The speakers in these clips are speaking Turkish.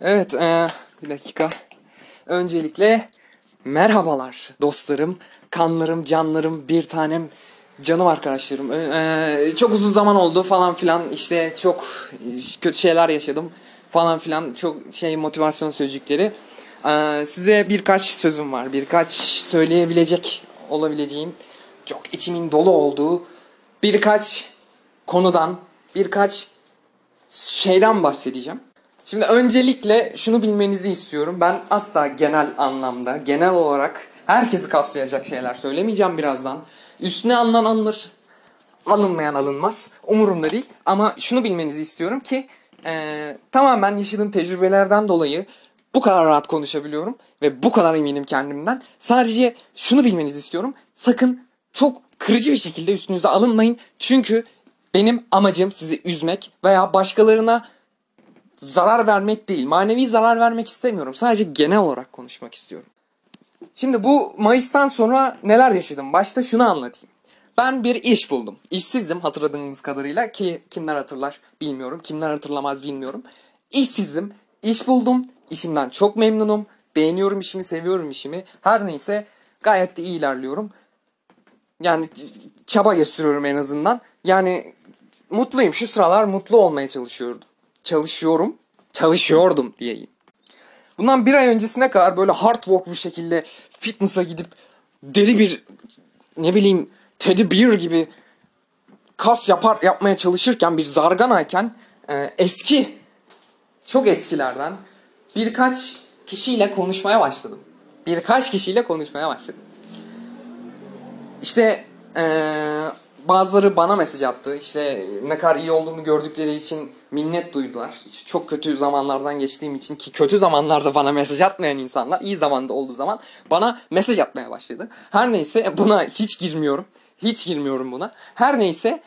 Evet, e, bir dakika. Öncelikle merhabalar dostlarım, kanlarım, canlarım, bir tanem, canım arkadaşlarım. E, çok uzun zaman oldu falan filan. İşte çok kötü şeyler yaşadım falan filan. Çok şey motivasyon sözcükleri. E, size birkaç sözüm var. Birkaç söyleyebilecek olabileceğim, çok içimin dolu olduğu birkaç konudan, birkaç şeyden bahsedeceğim. Şimdi öncelikle şunu bilmenizi istiyorum. Ben asla genel anlamda, genel olarak herkesi kapsayacak şeyler söylemeyeceğim birazdan. Üstüne alınan alınır, alınmayan alınmaz. Umurumda değil. Ama şunu bilmenizi istiyorum ki e, tamamen yaşadığım tecrübelerden dolayı bu kadar rahat konuşabiliyorum ve bu kadar eminim kendimden. Sadece şunu bilmenizi istiyorum. Sakın çok kırıcı bir şekilde üstünüze alınmayın. Çünkü benim amacım sizi üzmek veya başkalarına zarar vermek değil. Manevi zarar vermek istemiyorum. Sadece genel olarak konuşmak istiyorum. Şimdi bu Mayıs'tan sonra neler yaşadım? Başta şunu anlatayım. Ben bir iş buldum. İşsizdim hatırladığınız kadarıyla ki kimler hatırlar bilmiyorum. Kimler hatırlamaz bilmiyorum. İşsizdim. İş buldum. İşimden çok memnunum. Beğeniyorum işimi, seviyorum işimi. Her neyse gayet de iyi ilerliyorum. Yani çaba gösteriyorum en azından. Yani mutluyum. Şu sıralar mutlu olmaya çalışıyordum. Çalışıyorum. Çalışıyordum diyeyim. Bundan bir ay öncesine kadar böyle hard work bir şekilde fitness'a gidip deli bir ne bileyim Teddy Bear gibi kas yapar yapmaya çalışırken bir zarganayken e, eski çok eskilerden birkaç kişiyle konuşmaya başladım. Birkaç kişiyle konuşmaya başladım. İşte ee, bazıları bana mesaj attı. İşte ne kadar iyi olduğumu gördükleri için minnet duydular. Çok kötü zamanlardan geçtiğim için ki kötü zamanlarda bana mesaj atmayan insanlar iyi zamanda olduğu zaman bana mesaj atmaya başladı. Her neyse buna hiç girmiyorum. Hiç girmiyorum buna. Her neyse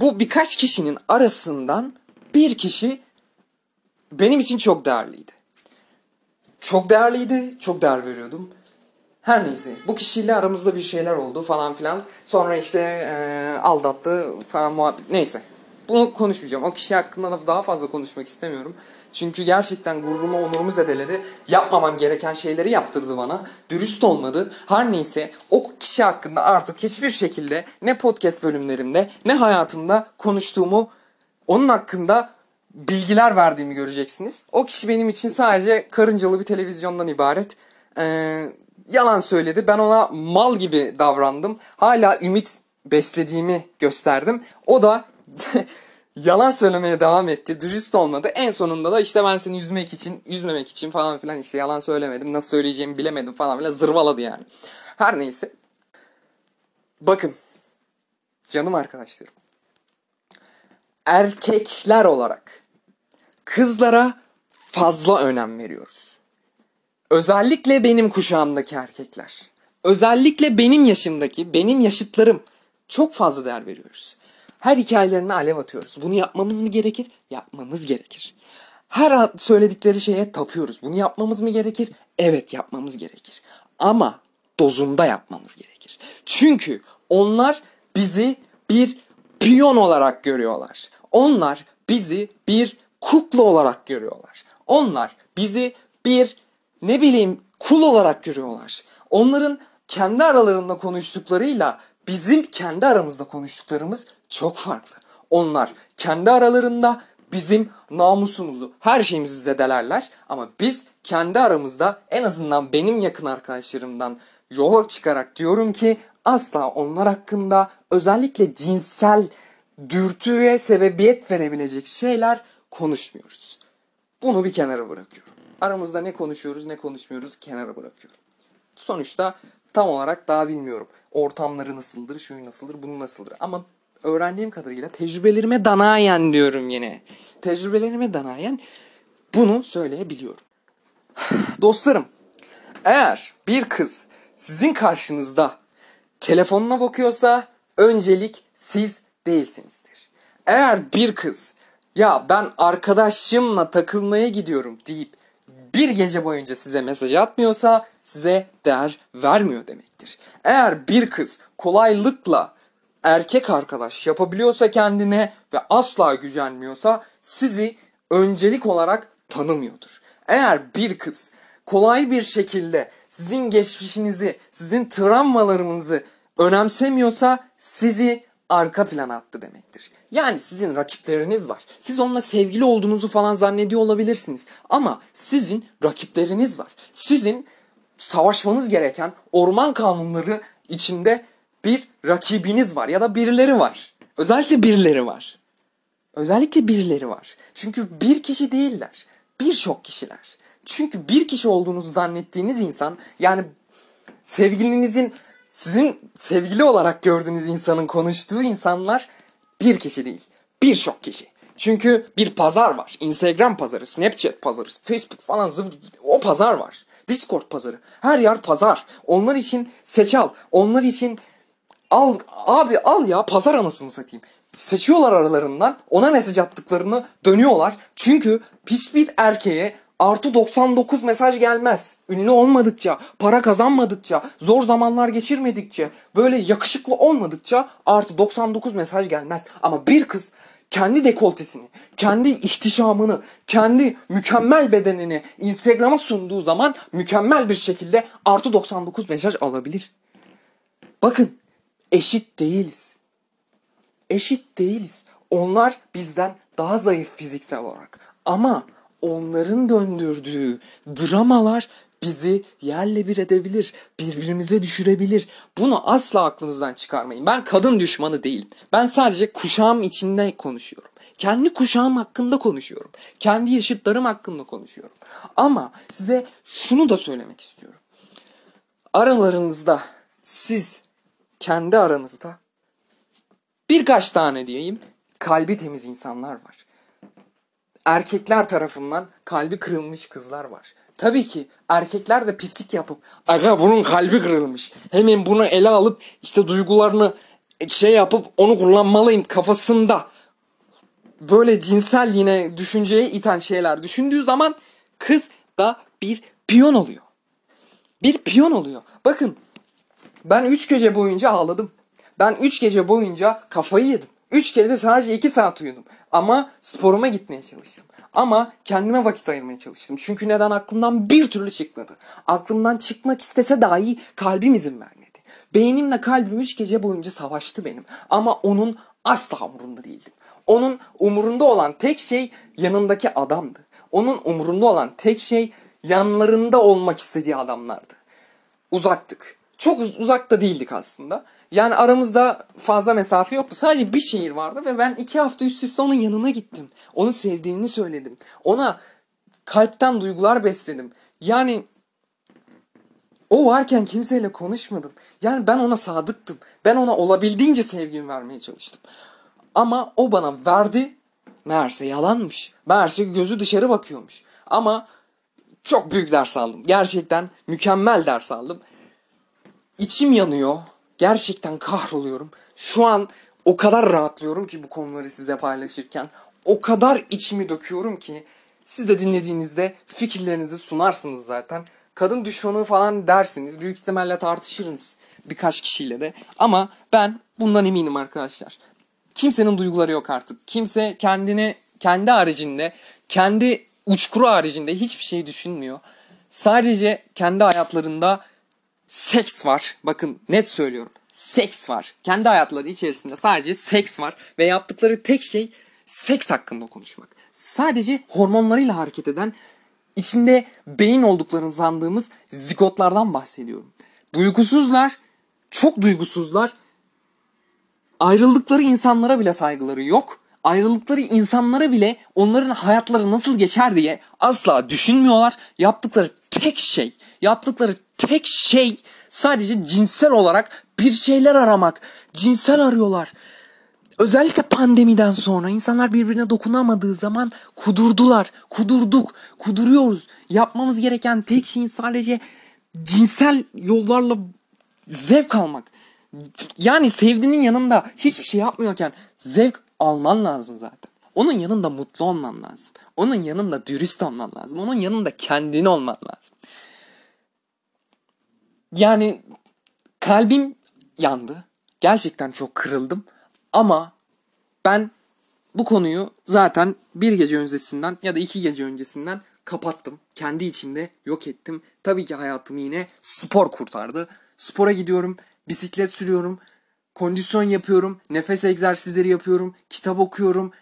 bu birkaç kişinin arasından bir kişi benim için çok değerliydi. Çok değerliydi, çok değer veriyordum. Her neyse bu kişiyle aramızda bir şeyler oldu falan filan. Sonra işte e, aldattı falan muhabbet neyse. Bunu konuşmayacağım. O kişi hakkında da daha fazla konuşmak istemiyorum. Çünkü gerçekten gururumu onurumu zedeledi. Yapmamam gereken şeyleri yaptırdı bana. Dürüst olmadı. Her neyse o kişi hakkında artık hiçbir şekilde ne podcast bölümlerimde ne hayatımda konuştuğumu onun hakkında bilgiler verdiğimi göreceksiniz. O kişi benim için sadece karıncalı bir televizyondan ibaret. Eee yalan söyledi. Ben ona mal gibi davrandım. Hala ümit beslediğimi gösterdim. O da yalan söylemeye devam etti. Dürüst olmadı. En sonunda da işte ben seni üzmek için, üzmemek için falan filan işte yalan söylemedim. Nasıl söyleyeceğimi bilemedim falan filan zırvaladı yani. Her neyse. Bakın. Canım arkadaşlarım. Erkekler olarak kızlara fazla önem veriyoruz. Özellikle benim kuşağımdaki erkekler. Özellikle benim yaşımdaki, benim yaşıtlarım çok fazla değer veriyoruz. Her hikayelerine alev atıyoruz. Bunu yapmamız mı gerekir? Yapmamız gerekir. Her söyledikleri şeye tapıyoruz. Bunu yapmamız mı gerekir? Evet yapmamız gerekir. Ama dozunda yapmamız gerekir. Çünkü onlar bizi bir piyon olarak görüyorlar. Onlar bizi bir kukla olarak görüyorlar. Onlar bizi bir ne bileyim kul olarak görüyorlar. Onların kendi aralarında konuştuklarıyla bizim kendi aramızda konuştuklarımız çok farklı. Onlar kendi aralarında bizim namusumuzu, her şeyimizi zedelerler ama biz kendi aramızda en azından benim yakın arkadaşlarımdan yola çıkarak diyorum ki asla onlar hakkında özellikle cinsel dürtüye sebebiyet verebilecek şeyler konuşmuyoruz. Bunu bir kenara bırakıyorum. Aramızda ne konuşuyoruz ne konuşmuyoruz kenara bırakıyorum. Sonuçta tam olarak daha bilmiyorum. Ortamları nasıldır, şu nasıldır, bunu nasıldır. Ama öğrendiğim kadarıyla tecrübelerime danayen diyorum yine. Tecrübelerime danayen bunu söyleyebiliyorum. Dostlarım, eğer bir kız sizin karşınızda telefonuna bakıyorsa öncelik siz değilsinizdir. Eğer bir kız ya ben arkadaşımla takılmaya gidiyorum deyip bir gece boyunca size mesaj atmıyorsa size değer vermiyor demektir. Eğer bir kız kolaylıkla erkek arkadaş yapabiliyorsa kendine ve asla gücenmiyorsa sizi öncelik olarak tanımıyordur. Eğer bir kız kolay bir şekilde sizin geçmişinizi, sizin travmalarınızı önemsemiyorsa sizi arka plana attı demektir. Yani sizin rakipleriniz var. Siz onunla sevgili olduğunuzu falan zannediyor olabilirsiniz. Ama sizin rakipleriniz var. Sizin savaşmanız gereken orman kanunları içinde bir rakibiniz var ya da birileri var. Özellikle birileri var. Özellikle birileri var. Çünkü bir kişi değiller. Birçok kişiler. Çünkü bir kişi olduğunuzu zannettiğiniz insan yani sevgilinizin sizin sevgili olarak gördüğünüz insanın konuştuğu insanlar bir kişi değil. Birçok kişi. Çünkü bir pazar var. Instagram pazarı, Snapchat pazarı, Facebook falan zıv o pazar var. Discord pazarı. Her yer pazar. Onlar için seç al. Onlar için al abi al ya pazar anasını satayım. Seçiyorlar aralarından ona mesaj attıklarını dönüyorlar. Çünkü hiçbir erkeğe artı 99 mesaj gelmez. Ünlü olmadıkça, para kazanmadıkça, zor zamanlar geçirmedikçe, böyle yakışıklı olmadıkça artı 99 mesaj gelmez. Ama bir kız kendi dekoltesini, kendi ihtişamını, kendi mükemmel bedenini Instagram'a sunduğu zaman mükemmel bir şekilde artı 99 mesaj alabilir. Bakın eşit değiliz. Eşit değiliz. Onlar bizden daha zayıf fiziksel olarak. Ama onların döndürdüğü dramalar bizi yerle bir edebilir, birbirimize düşürebilir. Bunu asla aklınızdan çıkarmayın. Ben kadın düşmanı değilim. Ben sadece kuşağım içinde konuşuyorum. Kendi kuşağım hakkında konuşuyorum. Kendi yaşıtlarım hakkında konuşuyorum. Ama size şunu da söylemek istiyorum. Aralarınızda siz kendi aranızda birkaç tane diyeyim kalbi temiz insanlar var erkekler tarafından kalbi kırılmış kızlar var. Tabii ki erkekler de pislik yapıp aga bunun kalbi kırılmış. Hemen bunu ele alıp işte duygularını şey yapıp onu kullanmalıyım kafasında. Böyle cinsel yine düşünceye iten şeyler düşündüğü zaman kız da bir piyon oluyor. Bir piyon oluyor. Bakın ben 3 gece boyunca ağladım. Ben 3 gece boyunca kafayı yedim. 3 gece sadece 2 saat uyudum. Ama sporuma gitmeye çalıştım. Ama kendime vakit ayırmaya çalıştım. Çünkü neden aklımdan bir türlü çıkmadı. Aklımdan çıkmak istese dahi kalbim izin vermedi. Beynimle kalbim üç gece boyunca savaştı benim. Ama onun asla umurunda değildim. Onun umurunda olan tek şey yanındaki adamdı. Onun umurunda olan tek şey yanlarında olmak istediği adamlardı. Uzaktık. Çok uzakta değildik aslında. Yani aramızda fazla mesafe yoktu. Sadece bir şehir vardı ve ben iki hafta üst üste onun yanına gittim. Onu sevdiğini söyledim. Ona kalpten duygular besledim. Yani o varken kimseyle konuşmadım. Yani ben ona sadıktım. Ben ona olabildiğince sevgimi vermeye çalıştım. Ama o bana verdi. Meğerse yalanmış. Meğerse gözü dışarı bakıyormuş. Ama çok büyük ders aldım. Gerçekten mükemmel ders aldım. İçim yanıyor. Gerçekten kahroluyorum. Şu an o kadar rahatlıyorum ki bu konuları size paylaşırken. O kadar içimi döküyorum ki siz de dinlediğinizde fikirlerinizi sunarsınız zaten. Kadın düşmanı falan dersiniz. Büyük ihtimalle tartışırız birkaç kişiyle de. Ama ben bundan eminim arkadaşlar. Kimsenin duyguları yok artık. Kimse kendini kendi haricinde, kendi uçkuru haricinde hiçbir şey düşünmüyor. Sadece kendi hayatlarında seks var. Bakın net söylüyorum. Seks var. Kendi hayatları içerisinde sadece seks var ve yaptıkları tek şey seks hakkında konuşmak. Sadece hormonlarıyla hareket eden içinde beyin olduklarını sandığımız zigotlardan bahsediyorum. Duygusuzlar, çok duygusuzlar. Ayrıldıkları insanlara bile saygıları yok. Ayrıldıkları insanlara bile onların hayatları nasıl geçer diye asla düşünmüyorlar. Yaptıkları tek şey, yaptıkları tek şey sadece cinsel olarak bir şeyler aramak. Cinsel arıyorlar. Özellikle pandemiden sonra insanlar birbirine dokunamadığı zaman kudurdular. Kudurduk. Kuduruyoruz. Yapmamız gereken tek şeyin sadece cinsel yollarla zevk almak. Yani sevdiğinin yanında hiçbir şey yapmıyorken zevk alman lazım zaten. Onun yanında mutlu olman lazım. Onun yanında dürüst olman lazım. Onun yanında kendini olman lazım. Yani kalbim yandı. Gerçekten çok kırıldım. Ama ben bu konuyu zaten bir gece öncesinden ya da iki gece öncesinden kapattım. Kendi içimde yok ettim. Tabii ki hayatımı yine spor kurtardı. Spora gidiyorum, bisiklet sürüyorum, kondisyon yapıyorum, nefes egzersizleri yapıyorum, kitap okuyorum.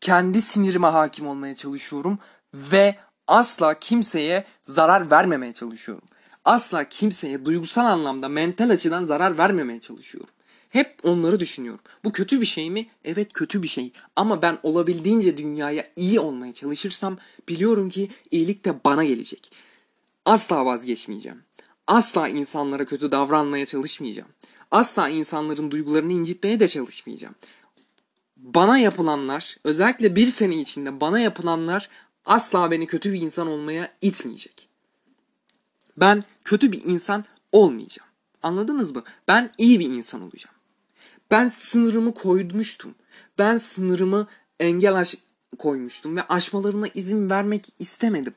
Kendi sinirime hakim olmaya çalışıyorum ve asla kimseye zarar vermemeye çalışıyorum. Asla kimseye duygusal anlamda mental açıdan zarar vermemeye çalışıyorum. Hep onları düşünüyorum. Bu kötü bir şey mi? Evet kötü bir şey. Ama ben olabildiğince dünyaya iyi olmaya çalışırsam biliyorum ki iyilik de bana gelecek. Asla vazgeçmeyeceğim. Asla insanlara kötü davranmaya çalışmayacağım. Asla insanların duygularını incitmeye de çalışmayacağım. Bana yapılanlar, özellikle bir sene içinde bana yapılanlar asla beni kötü bir insan olmaya itmeyecek. Ben kötü bir insan olmayacağım. Anladınız mı? Ben iyi bir insan olacağım. Ben sınırımı koymuştum. Ben sınırımı engel aş koymuştum ve aşmalarına izin vermek istemedim.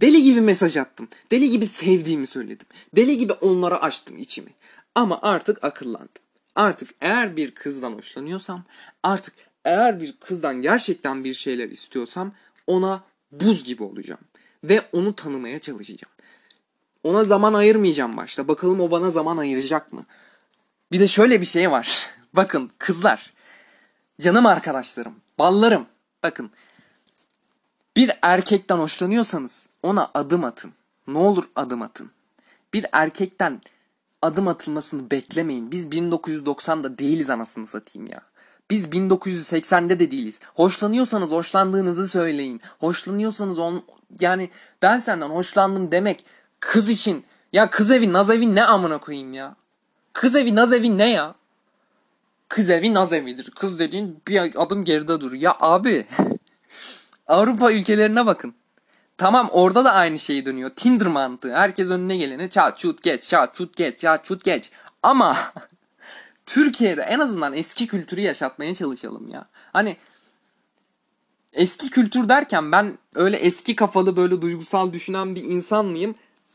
Deli gibi mesaj attım. Deli gibi sevdiğimi söyledim. Deli gibi onlara açtım içimi. Ama artık akıllandım. Artık eğer bir kızdan hoşlanıyorsam, artık eğer bir kızdan gerçekten bir şeyler istiyorsam ona buz gibi olacağım. Ve onu tanımaya çalışacağım. Ona zaman ayırmayacağım başta. Bakalım o bana zaman ayıracak mı? Bir de şöyle bir şey var. Bakın kızlar. Canım arkadaşlarım. Ballarım. Bakın. Bir erkekten hoşlanıyorsanız ona adım atın. Ne olur adım atın. Bir erkekten adım atılmasını beklemeyin. Biz 1990'da değiliz anasını satayım ya. Biz 1980'de de değiliz. Hoşlanıyorsanız hoşlandığınızı söyleyin. Hoşlanıyorsanız on yani ben senden hoşlandım demek kız için ya kız evi naz evi ne amına koyayım ya. Kız evi naz evi ne ya? Kız evi naz evidir. Kız dediğin bir adım geride dur. Ya abi Avrupa ülkelerine bakın. Tamam orada da aynı şey dönüyor. Tinder mantığı. Herkes önüne geleni çat çut geç, çat çut geç, çat çut geç. Ama Türkiye'de en azından eski kültürü yaşatmaya çalışalım ya. Hani eski kültür derken ben öyle eski kafalı böyle duygusal düşünen bir insan mıyım?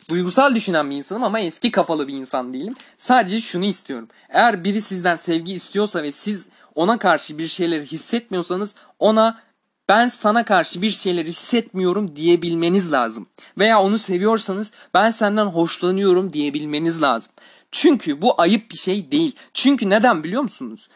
Duygusal düşünen bir insanım ama eski kafalı bir insan değilim. Sadece şunu istiyorum. Eğer biri sizden sevgi istiyorsa ve siz ona karşı bir şeyleri hissetmiyorsanız ona ben sana karşı bir şeyler hissetmiyorum diyebilmeniz lazım. Veya onu seviyorsanız ben senden hoşlanıyorum diyebilmeniz lazım. Çünkü bu ayıp bir şey değil. Çünkü neden biliyor musunuz?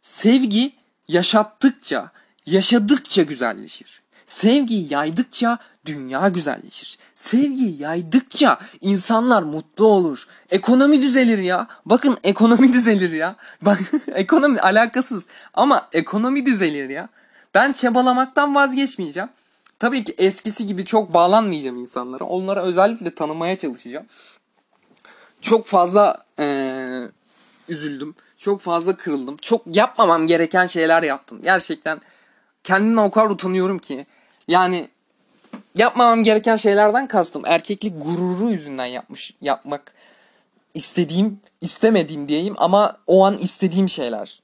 Sevgi yaşattıkça, yaşadıkça güzelleşir. Sevgiyi yaydıkça dünya güzelleşir. Sevgiyi yaydıkça insanlar mutlu olur. Ekonomi düzelir ya. Bakın ekonomi düzelir ya. Bak ekonomi alakasız ama ekonomi düzelir ya. Ben çabalamaktan vazgeçmeyeceğim. Tabii ki eskisi gibi çok bağlanmayacağım insanlara. Onlara özellikle tanımaya çalışacağım. Çok fazla ee, üzüldüm. Çok fazla kırıldım. Çok yapmamam gereken şeyler yaptım. Gerçekten kendimden o kadar utanıyorum ki. Yani yapmamam gereken şeylerden kastım. Erkeklik gururu yüzünden yapmış yapmak istediğim, istemediğim diyeyim ama o an istediğim şeyler.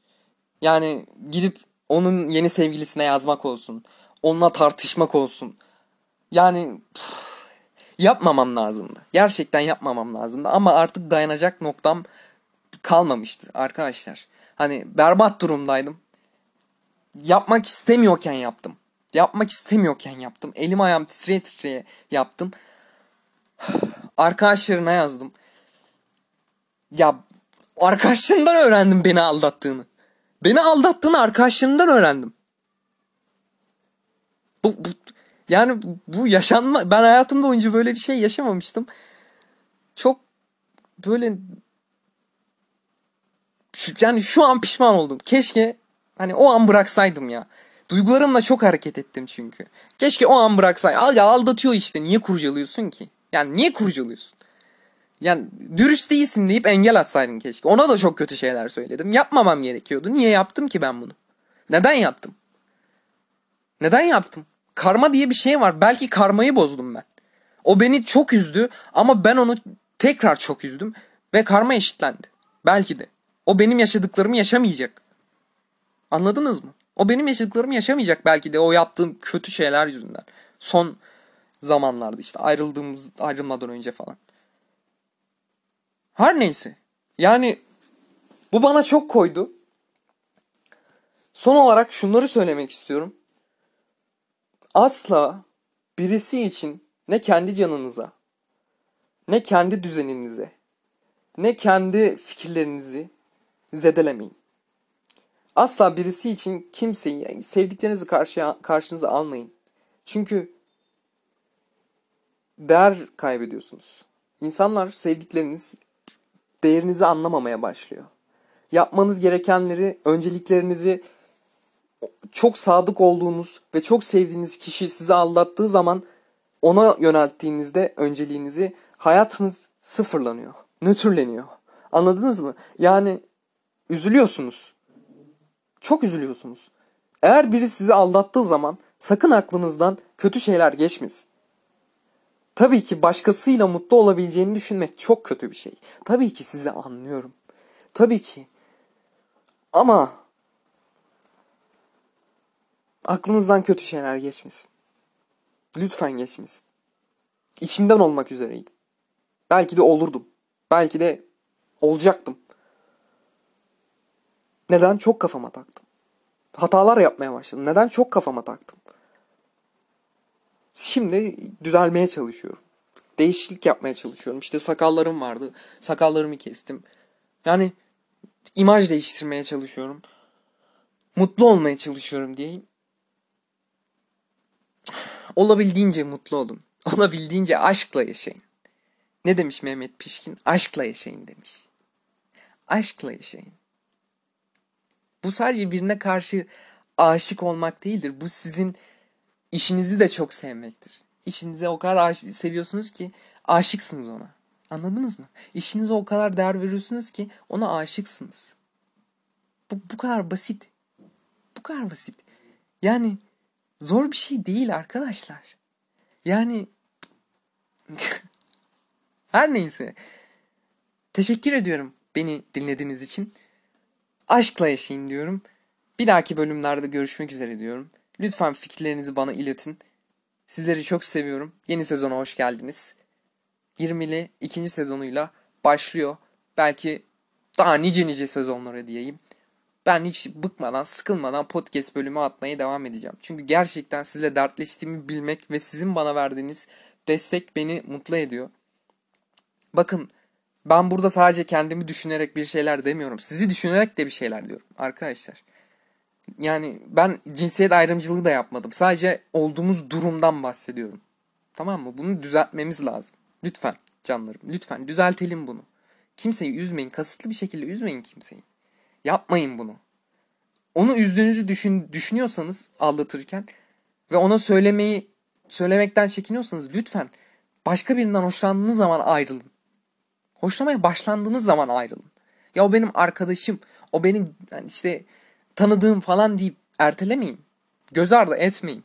Yani gidip onun yeni sevgilisine yazmak olsun. Onunla tartışmak olsun. Yani püf, yapmamam lazımdı. Gerçekten yapmamam lazımdı. Ama artık dayanacak noktam kalmamıştı arkadaşlar. Hani berbat durumdaydım. Yapmak istemiyorken yaptım. Yapmak istemiyorken yaptım. Elim ayağım titreye titreye yaptım. Arkadaşlarına yazdım. Ya arkadaşlarından öğrendim beni aldattığını. Beni aldattığını arkadaşlarından öğrendim. Bu, bu yani bu yaşanma ben hayatımda önce böyle bir şey yaşamamıştım. Çok böyle yani şu an pişman oldum. Keşke hani o an bıraksaydım ya. Duygularımla çok hareket ettim çünkü. Keşke o an bıraksaydım. Al ya aldatıyor işte. Niye kurcalıyorsun ki? Yani niye kurcalıyorsun? Yani dürüst değilsin deyip engel atsaydın keşke. Ona da çok kötü şeyler söyledim. Yapmamam gerekiyordu. Niye yaptım ki ben bunu? Neden yaptım? Neden yaptım? Karma diye bir şey var. Belki karmayı bozdum ben. O beni çok üzdü ama ben onu tekrar çok üzdüm ve karma eşitlendi. Belki de. O benim yaşadıklarımı yaşamayacak. Anladınız mı? O benim yaşadıklarımı yaşamayacak belki de o yaptığım kötü şeyler yüzünden. Son zamanlarda işte ayrıldığımız ayrılmadan önce falan. Her neyse. Yani bu bana çok koydu. Son olarak şunları söylemek istiyorum. Asla birisi için ne kendi canınıza, ne kendi düzeninize, ne kendi fikirlerinizi zedelemeyin. Asla birisi için kimseyi, yani sevdiklerinizi karşıya, karşınıza almayın. Çünkü değer kaybediyorsunuz. İnsanlar sevdikleriniz değerinizi anlamamaya başlıyor. Yapmanız gerekenleri, önceliklerinizi çok sadık olduğunuz ve çok sevdiğiniz kişi sizi aldattığı zaman ona yönelttiğinizde önceliğinizi hayatınız sıfırlanıyor. Nötrleniyor. Anladınız mı? Yani üzülüyorsunuz. Çok üzülüyorsunuz. Eğer biri sizi aldattığı zaman sakın aklınızdan kötü şeyler geçmesin. Tabii ki başkasıyla mutlu olabileceğini düşünmek çok kötü bir şey. Tabii ki sizi anlıyorum. Tabii ki. Ama aklınızdan kötü şeyler geçmesin. Lütfen geçmesin. İçimden olmak üzereydim. Belki de olurdum. Belki de olacaktım. Neden? Çok kafama taktım. Hatalar yapmaya başladım. Neden? Çok kafama taktım. Şimdi düzelmeye çalışıyorum. Değişiklik yapmaya çalışıyorum. İşte sakallarım vardı. Sakallarımı kestim. Yani imaj değiştirmeye çalışıyorum. Mutlu olmaya çalışıyorum diyeyim. Olabildiğince mutlu olun. Olabildiğince aşkla yaşayın. Ne demiş Mehmet Pişkin? Aşkla yaşayın demiş. Aşkla yaşayın. Bu sadece birine karşı aşık olmak değildir. Bu sizin işinizi de çok sevmektir. İşinize o kadar aş- seviyorsunuz ki aşıksınız ona. Anladınız mı? İşinize o kadar değer veriyorsunuz ki ona aşıksınız. Bu, bu kadar basit. Bu kadar basit. Yani zor bir şey değil arkadaşlar. Yani her neyse. Teşekkür ediyorum beni dinlediğiniz için. Aşkla yaşayın diyorum. Bir dahaki bölümlerde görüşmek üzere diyorum. Lütfen fikirlerinizi bana iletin. Sizleri çok seviyorum. Yeni sezona hoş geldiniz. 20'li ikinci sezonuyla başlıyor. Belki daha nice nice sezonlara diyeyim. Ben hiç bıkmadan, sıkılmadan podcast bölümü atmaya devam edeceğim. Çünkü gerçekten sizle dertleştiğimi bilmek ve sizin bana verdiğiniz destek beni mutlu ediyor. Bakın ben burada sadece kendimi düşünerek bir şeyler demiyorum. Sizi düşünerek de bir şeyler diyorum arkadaşlar. Yani ben cinsiyet ayrımcılığı da yapmadım. Sadece olduğumuz durumdan bahsediyorum. Tamam mı? Bunu düzeltmemiz lazım. Lütfen canlarım. Lütfen düzeltelim bunu. Kimseyi üzmeyin. Kasıtlı bir şekilde üzmeyin kimseyi. Yapmayın bunu. Onu üzdüğünüzü düşün, düşünüyorsanız aldatırken ve ona söylemeyi söylemekten çekiniyorsanız lütfen başka birinden hoşlandığınız zaman ayrılın. Hoşlamaya başlandığınız zaman ayrılın. Ya o benim arkadaşım, o benim yani işte tanıdığım falan deyip ertelemeyin. Göz ardı etmeyin.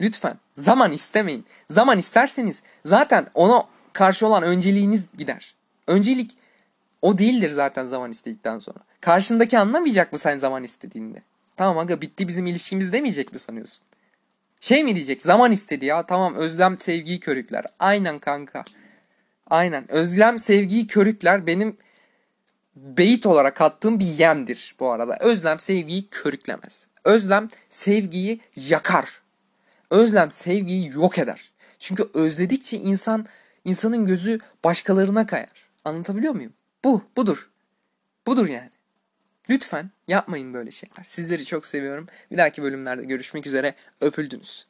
Lütfen zaman istemeyin. Zaman isterseniz zaten ona karşı olan önceliğiniz gider. Öncelik o değildir zaten zaman istedikten sonra. Karşındaki anlamayacak mı sen zaman istediğinde? Tamam aga bitti bizim ilişkimiz demeyecek mi sanıyorsun? Şey mi diyecek? Zaman istedi ya. Tamam özlem sevgiyi körükler. Aynen kanka. Aynen. Özlem sevgiyi körükler benim beyit olarak attığım bir yemdir bu arada. Özlem sevgiyi körüklemez. Özlem sevgiyi yakar. Özlem sevgiyi yok eder. Çünkü özledikçe insan insanın gözü başkalarına kayar. Anlatabiliyor muyum? Bu, budur. Budur yani. Lütfen yapmayın böyle şeyler. Sizleri çok seviyorum. Bir dahaki bölümlerde görüşmek üzere. Öpüldünüz.